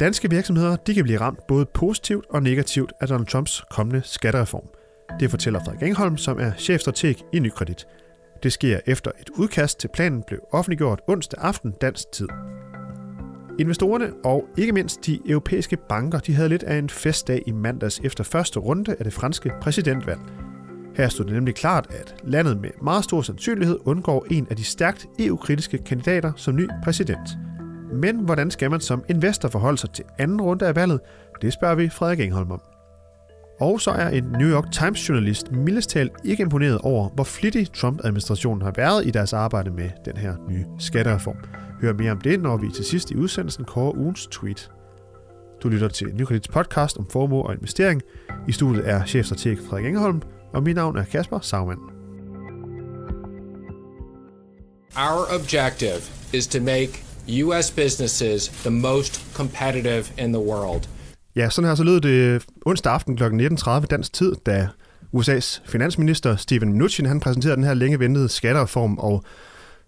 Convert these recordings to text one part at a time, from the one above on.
Danske virksomheder de kan blive ramt både positivt og negativt af Donald Trumps kommende skattereform. Det fortæller Frederik Engholm, som er chefstrateg i Nykredit. Det sker efter et udkast til planen blev offentliggjort onsdag aften dansk tid. Investorerne og ikke mindst de europæiske banker de havde lidt af en festdag i mandags efter første runde af det franske præsidentvalg. Her stod det nemlig klart, at landet med meget stor sandsynlighed undgår en af de stærkt EU-kritiske kandidater som ny præsident. Men hvordan skal man som investor forholde sig til anden runde af valget? Det spørger vi Frederik Engholm om. Og så er en New York Times-journalist mildest talt ikke imponeret over, hvor flittig Trump-administrationen har været i deres arbejde med den her nye skattereform. Hør mere om det, når vi til sidst i udsendelsen kårer ugens tweet. Du lytter til Nykredits podcast om formue og investering. I studiet er chefstrateg Frederik Engholm, og mit navn er Kasper Sagmann. Our objective is to make U.S. businesses the most competitive in the world. Ja, sådan her så lød det onsdag aften kl. 19.30 dansk tid, da USA's finansminister Steven Mnuchin han præsenterede den her længe ventede skattereform, og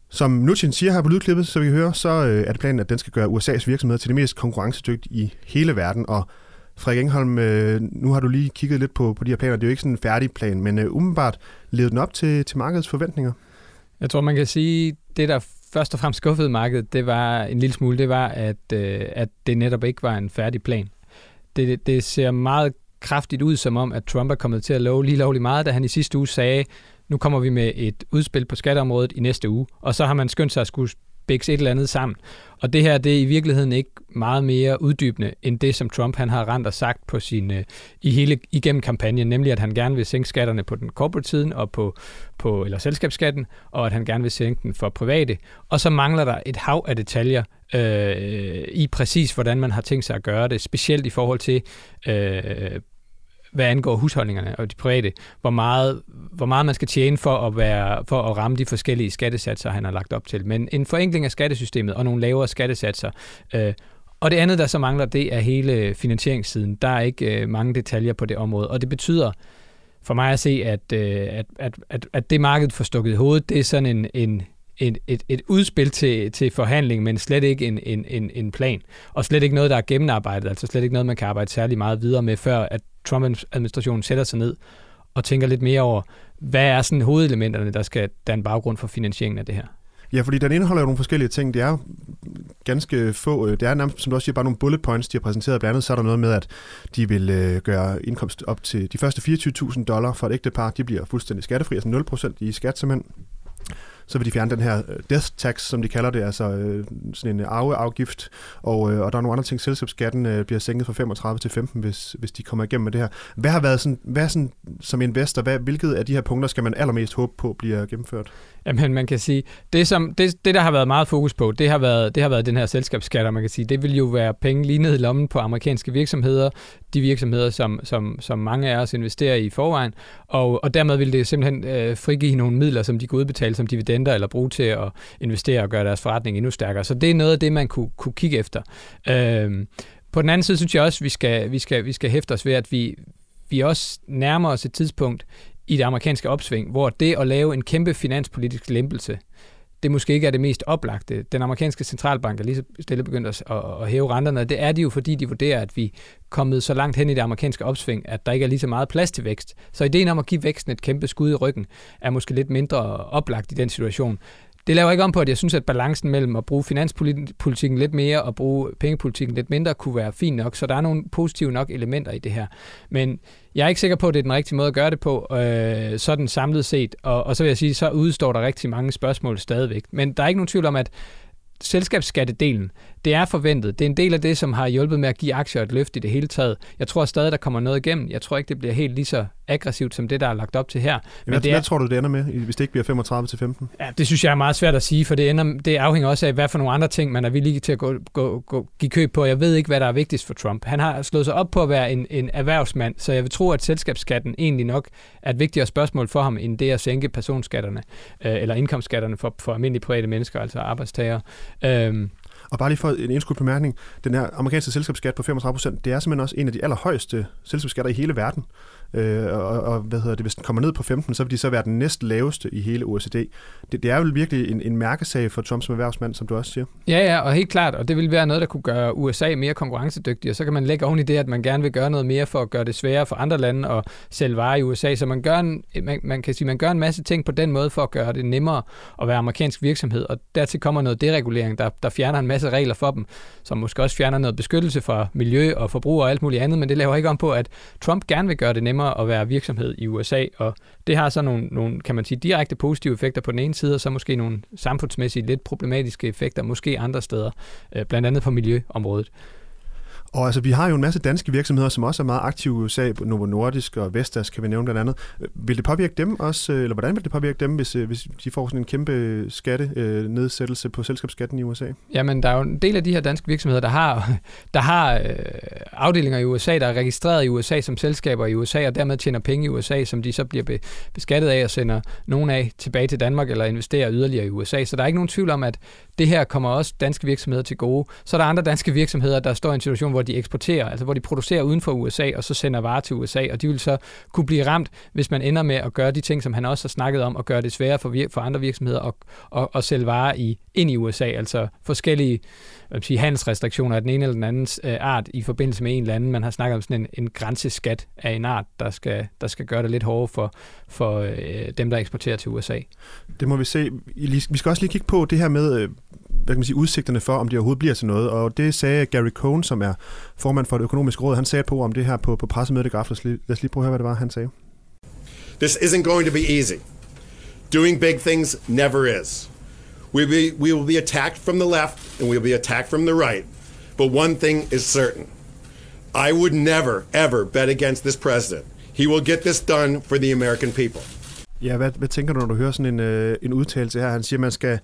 som Mnuchin siger her på lydklippet, så vi kan høre, så øh, er det planen, at den skal gøre USA's virksomheder til det mest konkurrencedygtige i hele verden, og Frederik Engholm, øh, nu har du lige kigget lidt på, på de her planer. Det er jo ikke sådan en færdig plan, men øh, umiddelbart levede den op til, til markedets forventninger? Jeg tror, man kan sige, det der først og fremmest skuffede markedet, det var en lille smule, det var, at, øh, at det netop ikke var en færdig plan. Det, det ser meget kraftigt ud som om, at Trump er kommet til at love lige lovligt meget, da han i sidste uge sagde, nu kommer vi med et udspil på skatteområdet i næste uge, og så har man skyndt sig at skulle bækse et eller andet sammen. Og det her, det er i virkeligheden ikke meget mere uddybende, end det, som Trump han har rent og sagt på sin, øh, i hele, igennem kampagnen, nemlig at han gerne vil sænke skatterne på den corporate siden og på, på eller selskabsskatten, og at han gerne vil sænke den for private. Og så mangler der et hav af detaljer øh, i præcis, hvordan man har tænkt sig at gøre det, specielt i forhold til øh, hvad angår husholdningerne og de private, hvor meget, hvor meget man skal tjene for at, være, for at ramme de forskellige skattesatser, han har lagt op til. Men en forenkling af skattesystemet og nogle lavere skattesatser. Øh, og det andet, der så mangler, det er hele finansieringssiden. Der er ikke øh, mange detaljer på det område, og det betyder for mig at se, at, øh, at, at, at, at det markedet får stukket i hovedet, det er sådan en, en, et, et, et udspil til, til forhandling, men slet ikke en, en, en, en plan. Og slet ikke noget, der er gennemarbejdet, altså slet ikke noget, man kan arbejde særlig meget videre med, før at Trump-administrationen sætter sig ned og tænker lidt mere over, hvad er sådan hovedelementerne, der skal danne baggrund for finansieringen af det her? Ja, fordi den indeholder jo nogle forskellige ting. Det er ganske få, øh, det er nærmest, som du også siger, bare nogle bullet points, de har præsenteret. Blandt andet så er der noget med, at de vil øh, gøre indkomst op til de første 24.000 dollar for et ægtepar. De bliver fuldstændig skattefri, altså 0% i skat simpelthen så vil de fjerne den her øh, death tax, som de kalder det, altså øh, sådan en arveafgift, og, øh, og der er nogle andre ting. Selskabsskatten øh, bliver sænket fra 35 til 15, hvis, hvis de kommer igennem med det her. Hvad har været sådan, hvad sådan, som investor, hvad, hvilket af de her punkter skal man allermest håbe på bliver gennemført? Jamen, man kan sige, det, som, det, det der har været meget fokus på, det har været, det har været den her selskabsskat, og man kan sige, det vil jo være penge lige ned i lommen på amerikanske virksomheder, de virksomheder, som, som, som mange af os investerer i forvejen, og, og dermed vil det simpelthen øh, frigive nogle midler, som de kan udbetale som dividender, eller bruge til at investere og gøre deres forretning endnu stærkere. Så det er noget af det, man kunne, kunne kigge efter. Øh, på den anden side synes jeg også, at vi skal, vi skal, vi skal hæfte os ved, at vi, vi også nærmer os et tidspunkt i det amerikanske opsving, hvor det at lave en kæmpe finanspolitisk lempelse, det måske ikke er det mest oplagte. Den amerikanske centralbank er lige så stille begyndt at, at hæve renterne, det er de jo, fordi de vurderer, at vi er kommet så langt hen i det amerikanske opsving, at der ikke er lige så meget plads til vækst. Så ideen om at give væksten et kæmpe skud i ryggen, er måske lidt mindre oplagt i den situation. Det laver ikke om på, at jeg synes, at balancen mellem at bruge finanspolitikken lidt mere og bruge pengepolitikken lidt mindre kunne være fin nok, så der er nogle positive nok elementer i det her. Men jeg er ikke sikker på, at det er den rigtige måde at gøre det på, øh, sådan samlet set. Og, og så vil jeg sige, så udstår der rigtig mange spørgsmål stadigvæk. Men der er ikke nogen tvivl om, at selskabsskattedelen, det er forventet. Det er en del af det, som har hjulpet med at give aktier et løft i det hele taget. Jeg tror stadig, der kommer noget igennem. Jeg tror ikke, det bliver helt lige så aggressivt som det, der er lagt op til her. Men hvad, det er, hvad tror du, det ender med, hvis det ikke bliver 35 til 15? Ja, det synes jeg er meget svært at sige, for det, ender, det afhænger også af, hvad for nogle andre ting, man er villig til at gå, gå, gå, give køb på. Jeg ved ikke, hvad der er vigtigst for Trump. Han har slået sig op på at være en, en erhvervsmand, så jeg vil tro, at selskabsskatten egentlig nok er et vigtigere spørgsmål for ham, end det at sænke personskatterne, øh, eller indkomstskatterne for, for almindelige private mennesker, altså arbejdstagere. Øh, og bare lige for en indskudt bemærkning, den her amerikanske selskabsskat på 35%, det er simpelthen også en af de allerhøjeste selskabsskatter i hele verden. Øh, og, og hvad hedder det, hvis den kommer ned på 15, så vil de så være den næst laveste i hele OECD. Det, det er jo virkelig en, en mærkesag for Trump som erhvervsmand, som du også siger. Ja, ja, og helt klart, og det vil være noget, der kunne gøre USA mere konkurrencedygtig, og så kan man lægge oven i det, at man gerne vil gøre noget mere for at gøre det sværere for andre lande at sælge varer i USA, så man gør en, man, man kan sige, man gør en masse ting på den måde for at gøre det nemmere at være amerikansk virksomhed, og dertil kommer noget deregulering, der, der fjerner en masse regler for dem, som måske også fjerner noget beskyttelse for miljø og forbrug og alt muligt andet, men det laver ikke om på, at Trump gerne vil gøre det nemmere at være virksomhed i USA, og det har så nogle, nogle kan man sige, direkte positive effekter på den ene side, og så måske nogle samfundsmæssige lidt problematiske effekter, måske andre steder, øh, blandt andet på miljøområdet. Og altså, vi har jo en masse danske virksomheder, som også er meget aktive i USA, Novo Nordisk og Vestas, kan vi nævne blandt andet. Vil det påvirke dem også, øh, eller hvordan vil det påvirke dem, hvis, øh, hvis de får sådan en kæmpe øh, skattenedsættelse på selskabsskatten i USA? Jamen, der er jo en del af de her danske virksomheder, der har, der har øh, afdelinger i USA, der er registreret i USA som selskaber i USA, og dermed tjener penge i USA, som de så bliver beskattet af og sender nogen af tilbage til Danmark eller investerer yderligere i USA. Så der er ikke nogen tvivl om, at det her kommer også danske virksomheder til gode. Så er der andre danske virksomheder, der står i en situation, hvor de eksporterer, altså hvor de producerer uden for USA, og så sender varer til USA, og de vil så kunne blive ramt, hvis man ender med at gøre de ting, som han også har snakket om, og gøre det sværere for, for andre virksomheder at, at, at sælge varer i, ind i USA, altså forskellige hvad sige, handelsrestriktioner af den ene eller den anden øh, art i forbindelse med en eller anden. Man har snakket om sådan en, en grænseskat af en art, der skal, der skal gøre det lidt hårdere for, for øh, dem, der eksporterer til USA. Det må vi se. Vi skal også lige kigge på det her med, øh, hvad kan man sige, udsigterne for, om det overhovedet bliver til noget. Og det sagde Gary Cohn, som er formand for det økonomiske råd. Han sagde på om det her på, på pressemødet i går aftes. Lad os lige prøve at høre, hvad det var, han sagde. This isn't going to be easy. Doing big things never is. We be, we will be attacked from the left and we will be attacked from the right. But one thing is certain. I would never, ever bet against this president. He will get this done for the American people. Ja, hvad, hvad tænker du, når du hører sådan en, øh, en udtalelse her? Han siger, man skal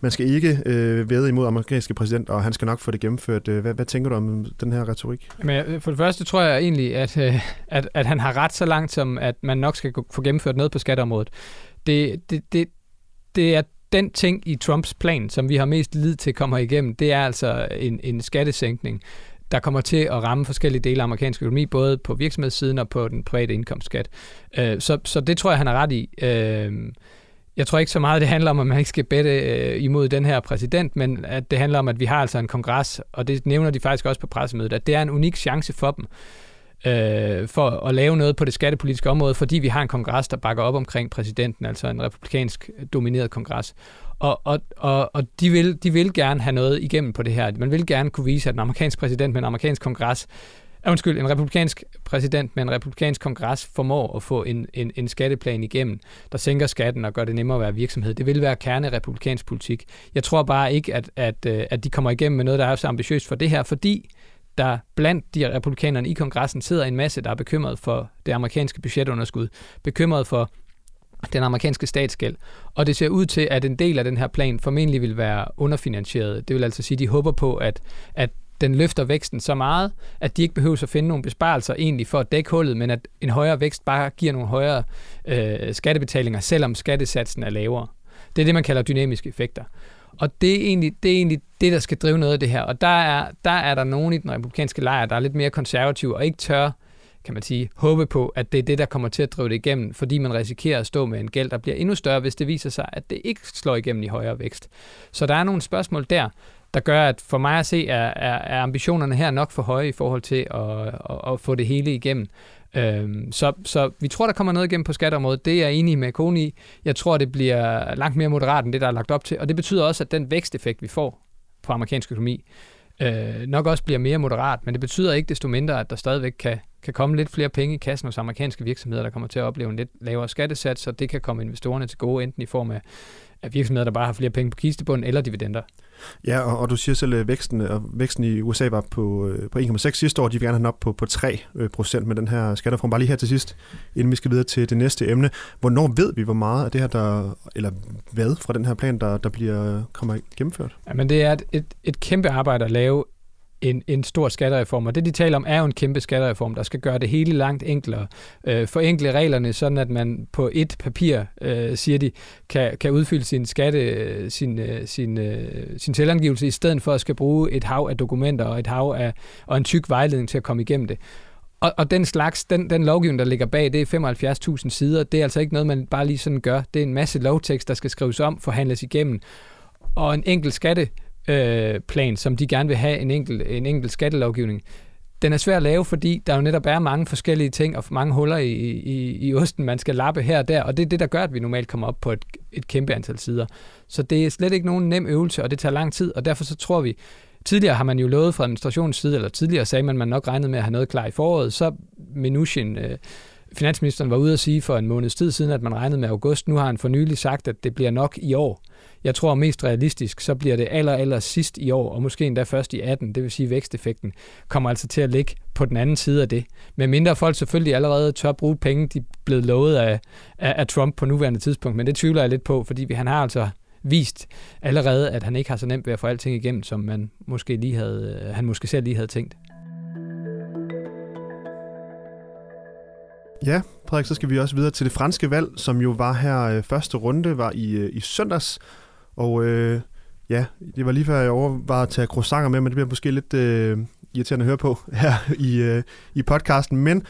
man skal ikke øh, væde imod amerikanske præsident, og han skal nok få det gennemført. Øh, hvad, hvad tænker du om den her retorik? Men øh, for det første tror jeg egentlig, at, øh, at, at han har ret så langt som, at man nok skal få gennemført noget på skatteområdet. Det, det, det, det er den ting i Trumps plan, som vi har mest lid til kommer igennem, det er altså en, en skattesænkning, der kommer til at ramme forskellige dele af amerikansk økonomi, både på virksomhedssiden og på den private indkomstskat. Øh, så, så det tror jeg, han har ret i. Jeg tror ikke så meget, det handler om, at man ikke skal bette øh, imod den her præsident, men at det handler om, at vi har altså en kongres, og det nævner de faktisk også på pressemødet, at det er en unik chance for dem øh, for at lave noget på det skattepolitiske område, fordi vi har en kongres, der bakker op omkring præsidenten, altså en republikansk domineret kongres. Og, og, og, og de, vil, de vil gerne have noget igennem på det her. Man vil gerne kunne vise, at en amerikansk præsident med en amerikansk kongres Ah, undskyld, en republikansk præsident med en republikansk kongres formår at få en, en, en skatteplan igennem, der sænker skatten og gør det nemmere at være virksomhed. Det vil være kerne republikansk politik. Jeg tror bare ikke, at, at, øh, at de kommer igennem med noget, der er så ambitiøst for det her, fordi der blandt de republikanerne i kongressen sidder en masse, der er bekymret for det amerikanske budgetunderskud, bekymret for den amerikanske statsgæld. Og det ser ud til, at en del af den her plan formentlig vil være underfinansieret. Det vil altså sige, at de håber på, at, at den løfter væksten så meget, at de ikke behøver at finde nogle besparelser egentlig for at dække hullet, men at en højere vækst bare giver nogle højere øh, skattebetalinger, selvom skattesatsen er lavere. Det er det, man kalder dynamiske effekter. Og det er, egentlig, det er egentlig det, der skal drive noget af det her. Og der er, der er der nogen i den republikanske lejr, der er lidt mere konservative og ikke tør, kan man sige, håbe på, at det er det, der kommer til at drive det igennem, fordi man risikerer at stå med en gæld, der bliver endnu større, hvis det viser sig, at det ikke slår igennem i højere vækst. Så der er nogle spørgsmål der der gør, at for mig at se, er, er, er ambitionerne her nok for høje i forhold til at, at, at få det hele igennem. Øhm, så, så vi tror, der kommer noget igennem på skatteområdet. Det er jeg enig med Kone i. Jeg tror, det bliver langt mere moderat end det, der er lagt op til. Og det betyder også, at den væksteffekt, vi får på amerikansk økonomi, øh, nok også bliver mere moderat. Men det betyder ikke desto mindre, at der stadigvæk kan, kan komme lidt flere penge i kassen hos amerikanske virksomheder, der kommer til at opleve en lidt lavere skattesats, og det kan komme investorerne til gode, enten i form af, af virksomheder, der bare har flere penge på kistebunden, eller dividender. Ja, og, og du siger selv, at væksten, og væksten i USA var på, øh, på 1,6 sidste år. De vil gerne have den op på, på 3 øh, procent med den her skattereform. Bare lige her til sidst, inden vi skal videre til det næste emne. Hvornår ved vi, hvor meget af det her, der, eller hvad fra den her plan, der, der bliver kommer gennemført? Ja, men det er et, et, et kæmpe arbejde at lave en, en stor skattereform. Og det, de taler om, er jo en kæmpe skattereform, der skal gøre det hele langt enklere. Øh, forenkle reglerne, sådan at man på et papir, øh, siger de, kan, kan udfylde sin skatte, sin, øh, sin, øh, sin selvangivelse, i stedet for at skal bruge et hav af dokumenter og et hav af, og en tyk vejledning til at komme igennem det. Og, og den slags, den, den lovgivning, der ligger bag, det er 75.000 sider. Det er altså ikke noget, man bare lige sådan gør. Det er en masse lovtekst, der skal skrives om, forhandles igennem. Og en enkelt skatte øh, plan, som de gerne vil have en enkelt, en enkel skattelovgivning. Den er svær at lave, fordi der jo netop er mange forskellige ting og mange huller i, i, i osten, man skal lappe her og der, og det er det, der gør, at vi normalt kommer op på et, et kæmpe antal sider. Så det er slet ikke nogen nem øvelse, og det tager lang tid, og derfor så tror vi, Tidligere har man jo lovet fra administrationens side, eller tidligere sagde man, at man nok regnede med at have noget klar i foråret. Så Minushin, øh, finansministeren, var ude at sige for en måneds tid siden, at man regnede med august. Nu har han for nylig sagt, at det bliver nok i år. Jeg tror mest realistisk, så bliver det aller, aller sidst i år, og måske endda først i 18, det vil sige væksteffekten, kommer altså til at ligge på den anden side af det. Men mindre folk selvfølgelig allerede tør bruge penge, de er blevet lovet af, af, af Trump på nuværende tidspunkt, men det tvivler jeg lidt på, fordi han har altså vist allerede, at han ikke har så nemt ved at få alting igennem, som man måske lige havde, øh, han måske selv lige havde tænkt. Ja, Frederik, så skal vi også videre til det franske valg, som jo var her øh, første runde, var i, øh, i søndags. Og øh, ja, det var lige før jeg overvejede at tage croissanter med, men det bliver måske lidt øh, irriterende at høre på her i, øh, i podcasten. Men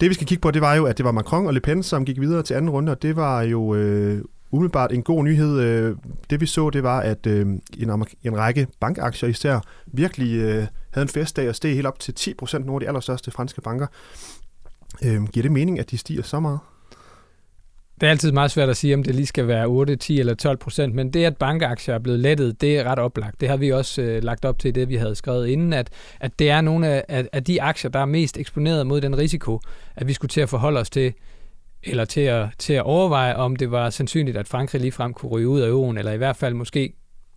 det vi skal kigge på, det var jo, at det var Macron og Le Pen, som gik videre til anden runde, og det var jo øh, umiddelbart en god nyhed. Øh, det vi så, det var, at øh, en, en række bankaktier især virkelig øh, havde en festdag og steg helt op til 10% nogle af de allerstørste franske banker. Øh, giver det mening, at de stiger så meget? Det er altid meget svært at sige, om det lige skal være 8, 10 eller 12 procent, men det, at bankaktier er blevet lettet, det er ret oplagt. Det har vi også øh, lagt op til det, vi havde skrevet inden, at, at det er nogle af, af, af de aktier, der er mest eksponeret mod den risiko, at vi skulle til at forholde os til, eller til at, til at overveje, om det var sandsynligt, at Frankrig ligefrem kunne ryge ud af euroen, eller i hvert fald måske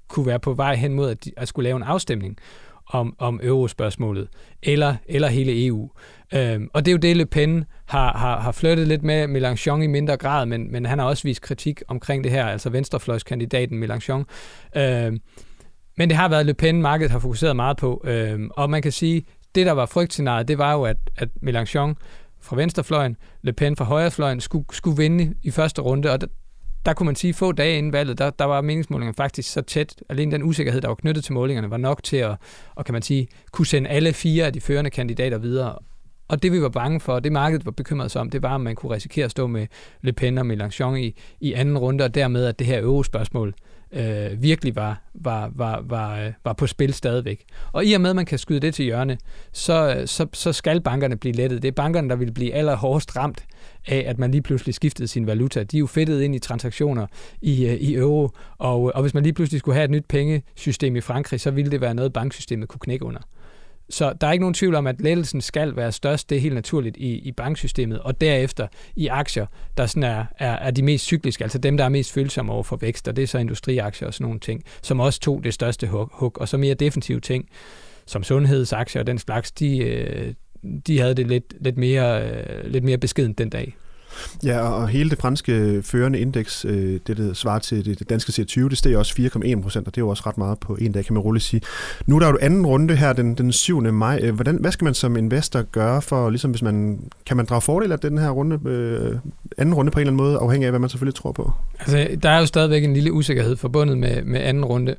kunne være på vej hen mod at, de, at skulle lave en afstemning om, om eurospørgsmålet, eller, eller hele EU. Øhm, og det er jo det, Le Pen har, har, har flyttet lidt med Mélenchon i mindre grad, men, men han har også vist kritik omkring det her, altså venstrefløjskandidaten Mélenchon. Øhm, men det har været Le Pen, markedet har fokuseret meget på, øhm, og man kan sige, det der var frygtscenariet, det var jo, at, at Mélenchon fra venstrefløjen, Le Pen fra højrefløjen, skulle, skulle vinde i første runde, og der, der kunne man sige, få dage inden valget, der, der var meningsmålingerne faktisk så tæt. Alene den usikkerhed, der var knyttet til målingerne, var nok til at, og kan man sige, kunne sende alle fire af de førende kandidater videre. Og det vi var bange for, det markedet var bekymret sig om, det var, om man kunne risikere at stå med Le Pen og Mélenchon i, i anden runde, og dermed at det her eurospørgsmål øh, virkelig var, var, var, var, øh, var på spil stadigvæk. Og i og med, at man kan skyde det til hjørne, så, øh, så, så skal bankerne blive lettet. Det er bankerne, der vil blive allerhårdest ramt af, at man lige pludselig skiftede sin valuta. De er jo fedtet ind i transaktioner i, øh, i euro, og, og hvis man lige pludselig skulle have et nyt pengesystem i Frankrig, så ville det være noget, banksystemet kunne knække under. Så der er ikke nogen tvivl om, at lettelsen skal være størst. Det er helt naturligt i, i banksystemet. Og derefter i aktier, der sådan er, er, er de mest cykliske, altså dem, der er mest følsomme over for vækst. Og det er så industriaktier og sådan nogle ting, som også tog det største hug. Og så mere defensive ting, som sundhedsaktier og den slags, de, øh, de havde det lidt, lidt, mere, øh, lidt mere beskedent den dag. Ja, og hele det franske førende indeks, øh, det der svarer til det, danske C20, det steg også 4,1 procent, og det er jo også ret meget på en dag, kan man roligt sige. Nu er der jo anden runde her den, den 7. maj. Øh, hvordan, hvad skal man som investor gøre for, ligesom hvis man, kan man drage fordel af den her runde, øh, anden runde på en eller anden måde, afhængig af, hvad man selvfølgelig tror på? Altså, der er jo stadigvæk en lille usikkerhed forbundet med, med anden runde.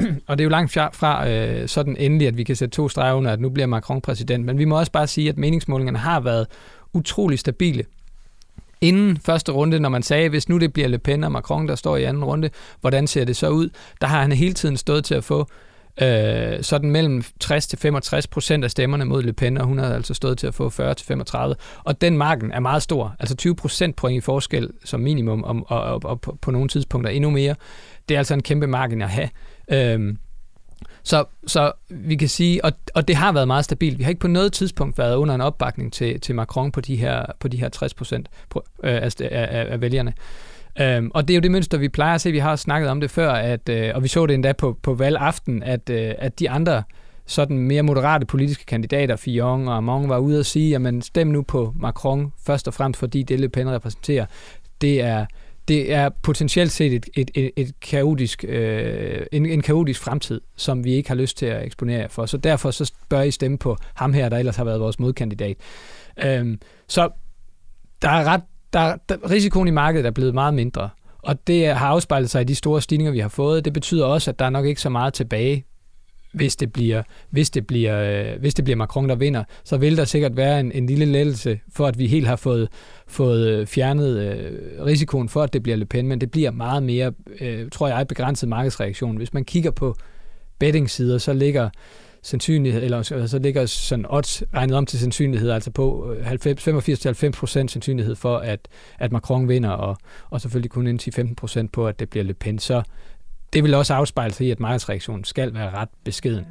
og det er jo langt fra øh, sådan endelig, at vi kan sætte to streger under, at nu bliver Macron præsident. Men vi må også bare sige, at meningsmålingerne har været utrolig stabile inden første runde, når man sagde, hvis nu det bliver Le Pen og Macron, der står i anden runde, hvordan ser det så ud? Der har han hele tiden stået til at få øh, sådan mellem 60 til 65 procent af stemmerne mod Le Pen, og hun har altså stået til at få 40 til 35. Og den marken er meget stor, altså 20 procent point i forskel som minimum, og, og, og, og på, på nogle tidspunkter endnu mere. Det er altså en kæmpe marken at have. Øh, så, så vi kan sige, og, og det har været meget stabilt. Vi har ikke på noget tidspunkt været under en opbakning til, til Macron på de her, på de her 60 procent øh, af, af, af vælgerne. Øhm, og det er jo det mønster, vi plejer at se. Vi har snakket om det før, at, øh, og vi så det endda på, på valgaften, at, øh, at de andre sådan mere moderate politiske kandidater, Fillon og Amon, var ude at sige, jamen stem nu på Macron, først og fremmest fordi det Le Pen repræsenterer, det er, det er potentielt set et, et, et, et kaotisk, øh, en, en kaotisk fremtid, som vi ikke har lyst til at eksponere for. Så derfor så bør I stemme på ham her, der ellers har været vores modkandidat. Øhm, så der er ret, der, der, risikoen i markedet er blevet meget mindre, og det har afspejlet sig i de store stigninger, vi har fået. Det betyder også, at der er nok ikke så meget tilbage hvis det bliver, hvis det bliver, øh, hvis det bliver Macron, der vinder, så vil der sikkert være en, en lille lettelse for, at vi helt har fået, fået øh, fjernet øh, risikoen for, at det bliver Le Pen, men det bliver meget mere, øh, tror jeg, begrænset markedsreaktion. Hvis man kigger på betting-sider, så ligger sandsynlighed, eller altså, så ligger sådan odds regnet om til sandsynlighed, altså på øh, 85-90% sandsynlighed for, at, at Macron vinder, og, og selvfølgelig kun en 10-15% på, at det bliver Le Pen. Så det vil også afspejle sig i, at markedsreaktionen skal være ret beskeden.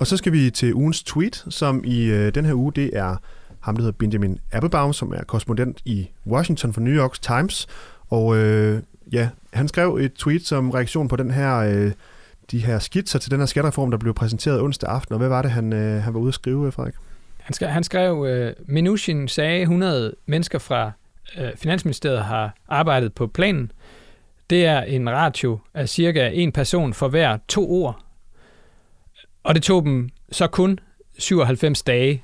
Og så skal vi til ugens tweet, som i øh, den her uge, det er ham, der hedder Benjamin Applebaum, som er korrespondent i Washington for New York Times. Og øh, ja, han skrev et tweet som reaktion på den her, øh, de her skitser til den her skattereform, der blev præsenteret onsdag aften. Og hvad var det, han, øh, han var ude at skrive, Frederik? Han, skrev, han skrev, øh, Minushin sagde 100 mennesker fra øh, Finansministeriet har arbejdet på planen. Det er en ratio af cirka en person for hver to ord. Og det tog dem så kun 97 dage.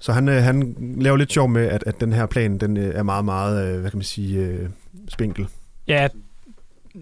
Så han, øh, han laver lidt sjov med, at, at den her plan den øh, er meget, meget, øh, hvad kan man sige, øh, spinkel. Ja,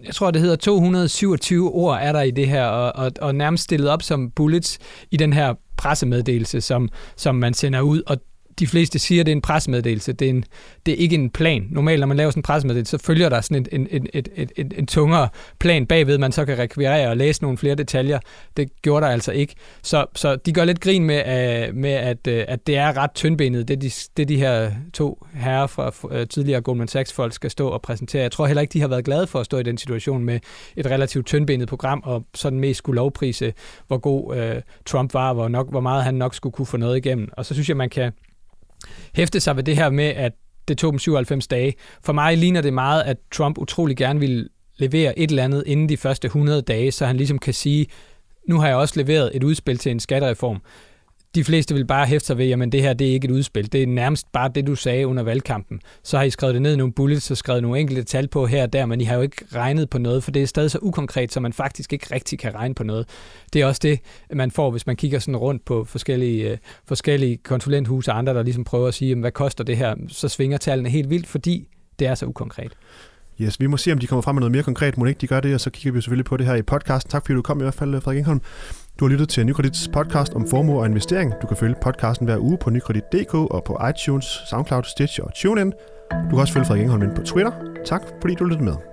jeg tror, det hedder 227 ord er der i det her, og, og, og nærmest stillet op som bullets i den her pressemeddelelse, som, som man sender ud. Og de fleste siger, at det er en pressemeddelelse. Det er, en, det er ikke en plan. Normalt, når man laver sådan en pressemeddelelse, så følger der sådan en, en, en, en, en, en tungere plan bagved, man så kan rekvirere og læse nogle flere detaljer. Det gjorde der altså ikke. Så, så de gør lidt grin med, uh, med at, uh, at det er ret tyndbenet, det de, det de her to herrer fra uh, tidligere Goldman Sachs-folk skal stå og præsentere. Jeg tror heller ikke, de har været glade for at stå i den situation med et relativt tyndbenet program, og sådan mest skulle lovprise, hvor god uh, Trump var, hvor, nok, hvor meget han nok skulle kunne få noget igennem. Og så synes jeg, man kan hæfte sig ved det her med, at det tog dem 97 dage. For mig ligner det meget, at Trump utrolig gerne vil levere et eller andet inden de første 100 dage, så han ligesom kan sige, nu har jeg også leveret et udspil til en skattereform de fleste vil bare hæfte sig ved, jamen det her det er ikke et udspil. Det er nærmest bare det, du sagde under valgkampen. Så har I skrevet det ned i nogle bullets og skrevet nogle enkelte tal på her og der, men I har jo ikke regnet på noget, for det er stadig så ukonkret, så man faktisk ikke rigtig kan regne på noget. Det er også det, man får, hvis man kigger sådan rundt på forskellige, øh, forskellige konsulenthuse og andre, der ligesom prøver at sige, jamen, hvad koster det her, så svinger tallene helt vildt, fordi det er så ukonkret. Yes, vi må se, om de kommer frem med noget mere konkret. Må ikke de gør det, og så kigger vi selvfølgelig på det her i podcasten. Tak fordi du kom i hvert fald, Frederik Engholm. Du har lyttet til Nykredits podcast om formue og investering. Du kan følge podcasten hver uge på nykredit.dk og på iTunes, SoundCloud, Stitch og TuneIn. Du kan også følge Frederik Engholm ind på Twitter. Tak fordi du lyttede med.